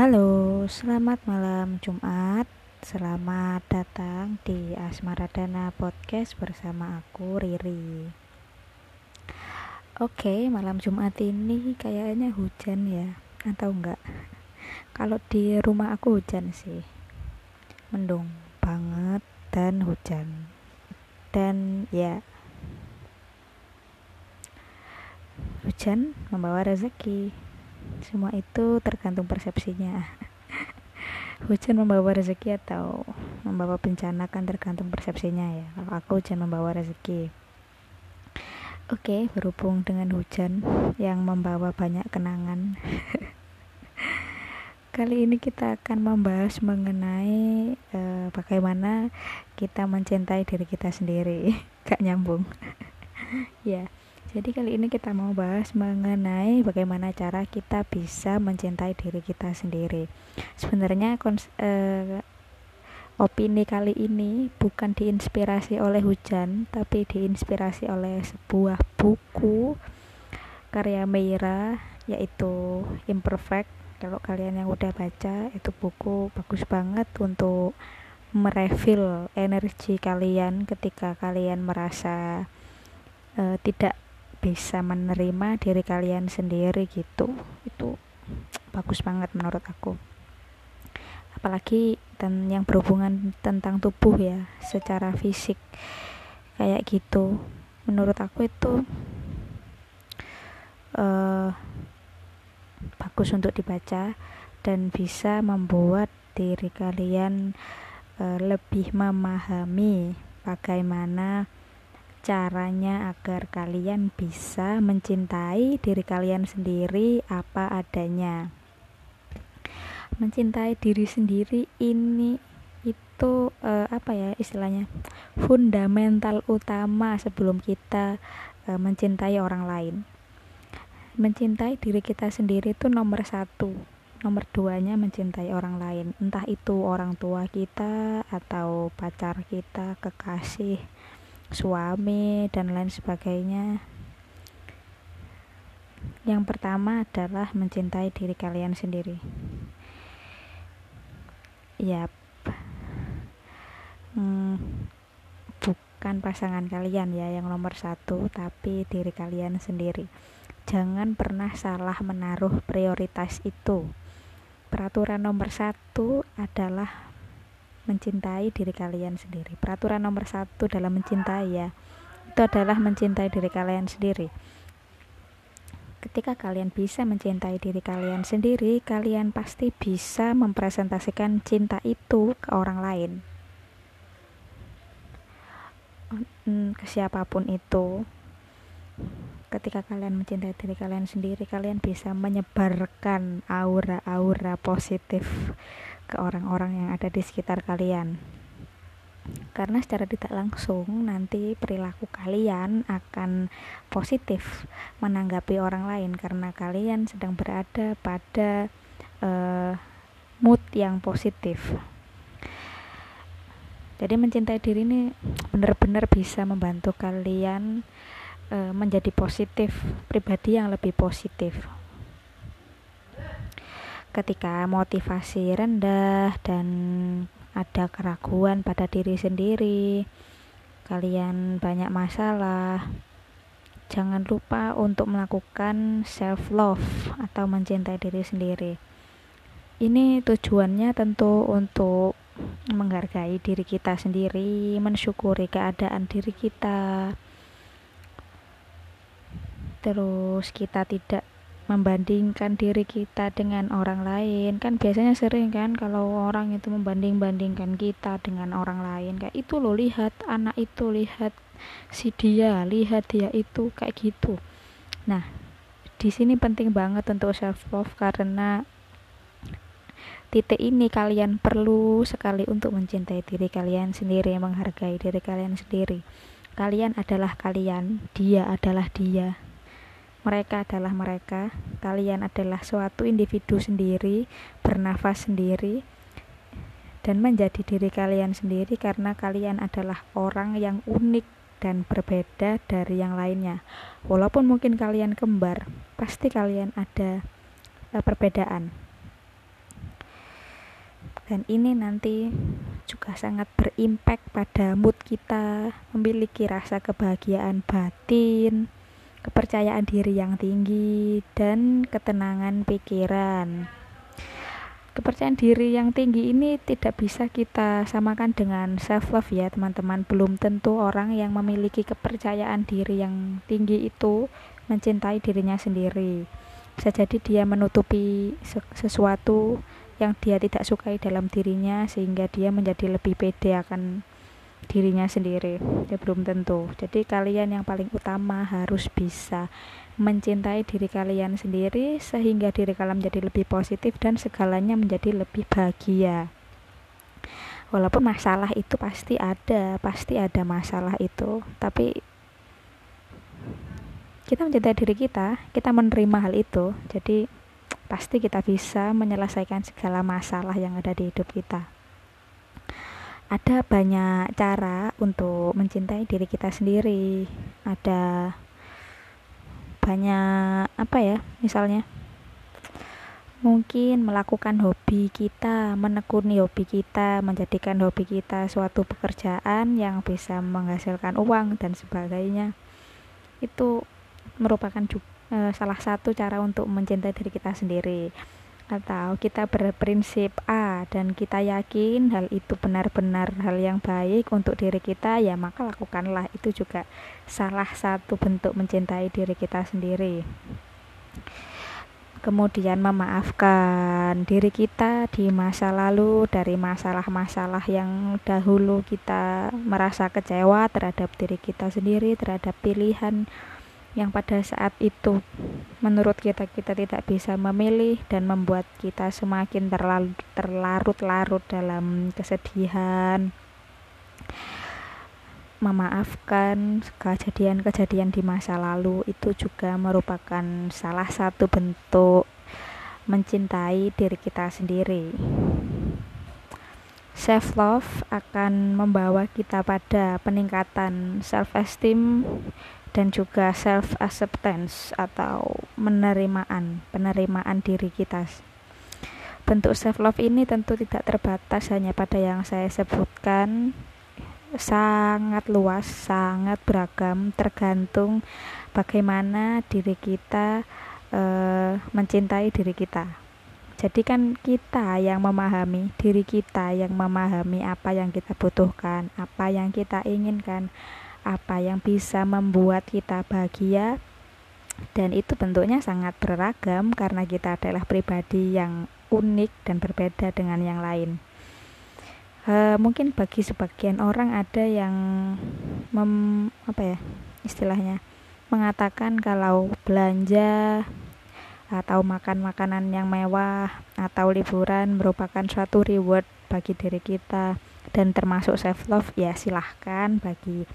Halo, selamat malam Jumat. Selamat datang di Asmaradana Podcast bersama aku Riri. Oke, malam Jumat ini kayaknya hujan ya, atau enggak? Kalau di rumah aku hujan sih. Mendung banget dan hujan. Dan ya hujan membawa rezeki semua itu tergantung persepsinya. Hujan membawa rezeki atau membawa bencana kan tergantung persepsinya ya. Kalau aku hujan membawa rezeki. Oke berhubung dengan hujan yang membawa banyak kenangan. Kali ini kita akan membahas mengenai uh, bagaimana kita mencintai diri kita sendiri. Gak nyambung. Ya jadi kali ini kita mau bahas mengenai bagaimana cara kita bisa mencintai diri kita sendiri. Sebenarnya eh, opini kali ini bukan diinspirasi oleh hujan, tapi diinspirasi oleh sebuah buku karya Meira yaitu Imperfect. Kalau kalian yang udah baca, itu buku bagus banget untuk merefill energi kalian ketika kalian merasa uh, tidak bisa menerima diri kalian sendiri gitu. Itu bagus banget menurut aku. Apalagi dan yang berhubungan tentang tubuh ya secara fisik kayak gitu. Menurut aku itu uh, bagus untuk dibaca dan bisa membuat diri kalian uh, lebih memahami bagaimana caranya agar kalian bisa mencintai diri kalian sendiri apa adanya. Mencintai diri sendiri ini itu uh, apa ya istilahnya fundamental utama sebelum kita uh, mencintai orang lain. Mencintai diri kita sendiri itu nomor satu nomor duanya mencintai orang lain entah itu orang tua kita atau pacar kita kekasih suami dan lain sebagainya. Yang pertama adalah mencintai diri kalian sendiri. Yap. Hmm, bukan pasangan kalian ya yang nomor satu tapi diri kalian sendiri. Jangan pernah salah menaruh prioritas itu. Peraturan nomor satu adalah mencintai diri kalian sendiri. Peraturan nomor satu dalam mencintai ya, itu adalah mencintai diri kalian sendiri. Ketika kalian bisa mencintai diri kalian sendiri, kalian pasti bisa mempresentasikan cinta itu ke orang lain. Hmm, ke siapa pun itu, ketika kalian mencintai diri kalian sendiri, kalian bisa menyebarkan aura-aura positif ke orang-orang yang ada di sekitar kalian. Karena secara tidak langsung nanti perilaku kalian akan positif menanggapi orang lain karena kalian sedang berada pada uh, mood yang positif. Jadi mencintai diri ini benar-benar bisa membantu kalian uh, menjadi positif pribadi yang lebih positif ketika motivasi rendah dan ada keraguan pada diri sendiri, kalian banyak masalah, jangan lupa untuk melakukan self love atau mencintai diri sendiri. Ini tujuannya tentu untuk menghargai diri kita sendiri, mensyukuri keadaan diri kita. Terus kita tidak membandingkan diri kita dengan orang lain. Kan biasanya sering kan kalau orang itu membanding-bandingkan kita dengan orang lain kayak itu loh lihat anak itu lihat si dia lihat dia itu kayak gitu. Nah di sini penting banget untuk self love karena titik ini kalian perlu sekali untuk mencintai diri kalian sendiri menghargai diri kalian sendiri. Kalian adalah kalian dia adalah dia mereka adalah mereka, kalian adalah suatu individu sendiri, bernafas sendiri, dan menjadi diri kalian sendiri karena kalian adalah orang yang unik dan berbeda dari yang lainnya. Walaupun mungkin kalian kembar, pasti kalian ada uh, perbedaan. dan ini nanti juga sangat berimpact pada mood kita memiliki rasa kebahagiaan batin kepercayaan diri yang tinggi dan ketenangan pikiran. Kepercayaan diri yang tinggi ini tidak bisa kita samakan dengan self love ya teman-teman. Belum tentu orang yang memiliki kepercayaan diri yang tinggi itu mencintai dirinya sendiri. Bisa jadi dia menutupi sesuatu yang dia tidak sukai dalam dirinya sehingga dia menjadi lebih pede akan dirinya sendiri. Ya belum tentu. Jadi kalian yang paling utama harus bisa mencintai diri kalian sendiri sehingga diri kalian menjadi lebih positif dan segalanya menjadi lebih bahagia. Walaupun masalah itu pasti ada pasti ada masalah itu. Tapi kita mencintai diri kita kita menerima hal itu jadi pasti kita bisa menyelesaikan segala masalah yang ada di hidup kita. Ada banyak cara untuk mencintai diri kita sendiri. Ada banyak apa ya? Misalnya mungkin melakukan hobi kita, menekuni hobi kita, menjadikan hobi kita suatu pekerjaan yang bisa menghasilkan uang dan sebagainya. Itu merupakan juga uh, salah satu cara untuk mencintai diri kita sendiri atau kita berprinsip A dan kita yakin hal itu benar-benar hal yang baik untuk diri kita ya maka lakukanlah. Itu juga salah satu bentuk mencintai diri kita sendiri. Kemudian memaafkan diri kita di masa lalu dari masalah-masalah yang dahulu kita merasa kecewa terhadap diri kita sendiri terhadap pilihan yang pada saat itu menurut kita kita tidak bisa memilih dan membuat kita semakin terlarut-larut dalam kesedihan memaafkan kejadian-kejadian di masa lalu itu juga merupakan salah satu bentuk mencintai diri kita sendiri. Self love akan membawa kita pada peningkatan self esteem dan juga self acceptance atau penerimaan penerimaan diri kita. Bentuk self love ini tentu tidak terbatas hanya pada yang saya sebutkan. Sangat luas sangat beragam tergantung bagaimana diri kita e, mencintai diri kita. Jadi kan kita yang memahami diri kita yang memahami apa yang kita butuhkan apa yang kita inginkan apa yang bisa membuat kita bahagia dan itu bentuknya sangat beragam karena kita adalah pribadi yang unik dan berbeda dengan yang lain. E, mungkin bagi sebagian orang ada yang mem, apa ya istilahnya mengatakan kalau belanja atau makan makanan yang mewah atau liburan merupakan suatu reward bagi diri kita dan termasuk self love ya silahkan bagi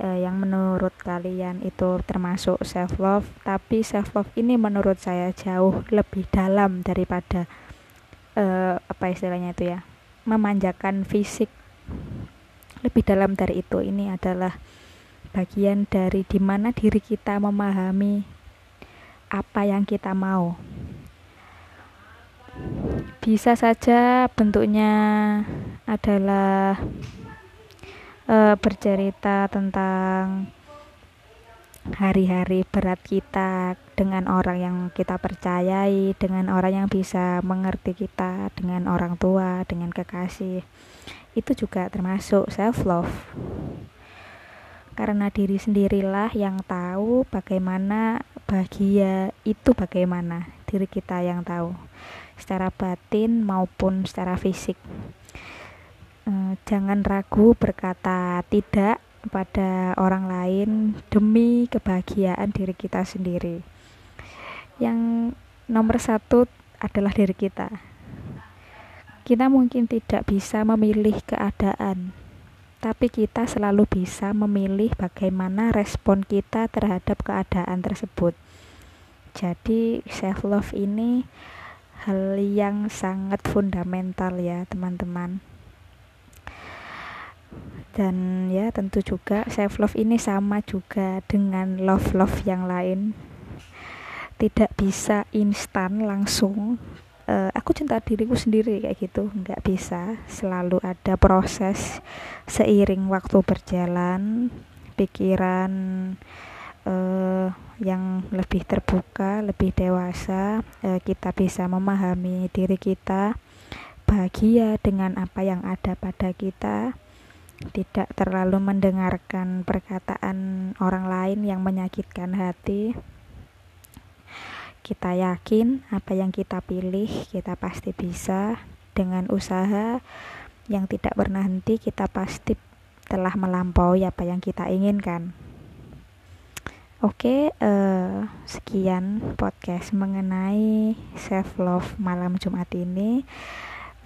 uh, yang menurut kalian itu termasuk self love tapi self love ini menurut saya jauh lebih dalam daripada uh, apa istilahnya itu ya memanjakan fisik. Lebih dalam dari itu ini adalah bagian dari di mana diri kita memahami apa yang kita mau. Bisa saja bentuknya adalah uh, bercerita tentang hari-hari berat kita dengan orang yang kita percayai, dengan orang yang bisa mengerti kita, dengan orang tua, dengan kekasih. Itu juga termasuk self love. Karena diri sendirilah yang tahu bagaimana bahagia itu bagaimana. Diri kita yang tahu secara batin maupun secara fisik. Eh, jangan ragu berkata tidak pada orang lain demi kebahagiaan diri kita sendiri. Yang nomor satu adalah diri kita. Kita mungkin tidak bisa memilih keadaan, tapi kita selalu bisa memilih bagaimana respon kita terhadap keadaan tersebut. Jadi, self love ini hal yang sangat fundamental, ya, teman-teman dan ya tentu juga self love ini sama juga dengan love love yang lain. Tidak bisa instan langsung. Uh, aku cinta diriku sendiri kayak gitu. Nggak bisa. Selalu ada proses seiring waktu berjalan pikiran uh, yang lebih terbuka lebih dewasa uh, kita bisa memahami diri kita bahagia dengan apa yang ada pada kita tidak terlalu mendengarkan perkataan orang lain yang menyakitkan hati. Kita yakin apa yang kita pilih kita pasti bisa. Dengan usaha yang tidak pernah henti kita pasti telah melampaui apa yang kita inginkan. Oke, uh, sekian podcast mengenai self love malam Jumat ini.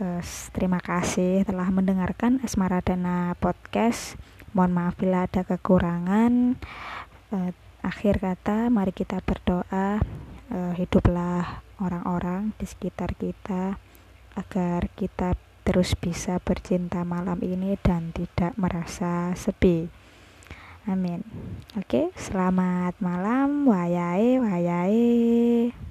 Terima kasih telah mendengarkan Asmara Dana podcast. Mohon maaf bila ada kekurangan. Uh, akhir kata, mari kita berdoa uh, hiduplah orang-orang di sekitar kita agar kita terus bisa bercinta malam ini dan tidak merasa sepi. Amin. Oke, selamat malam, wayai, wayai.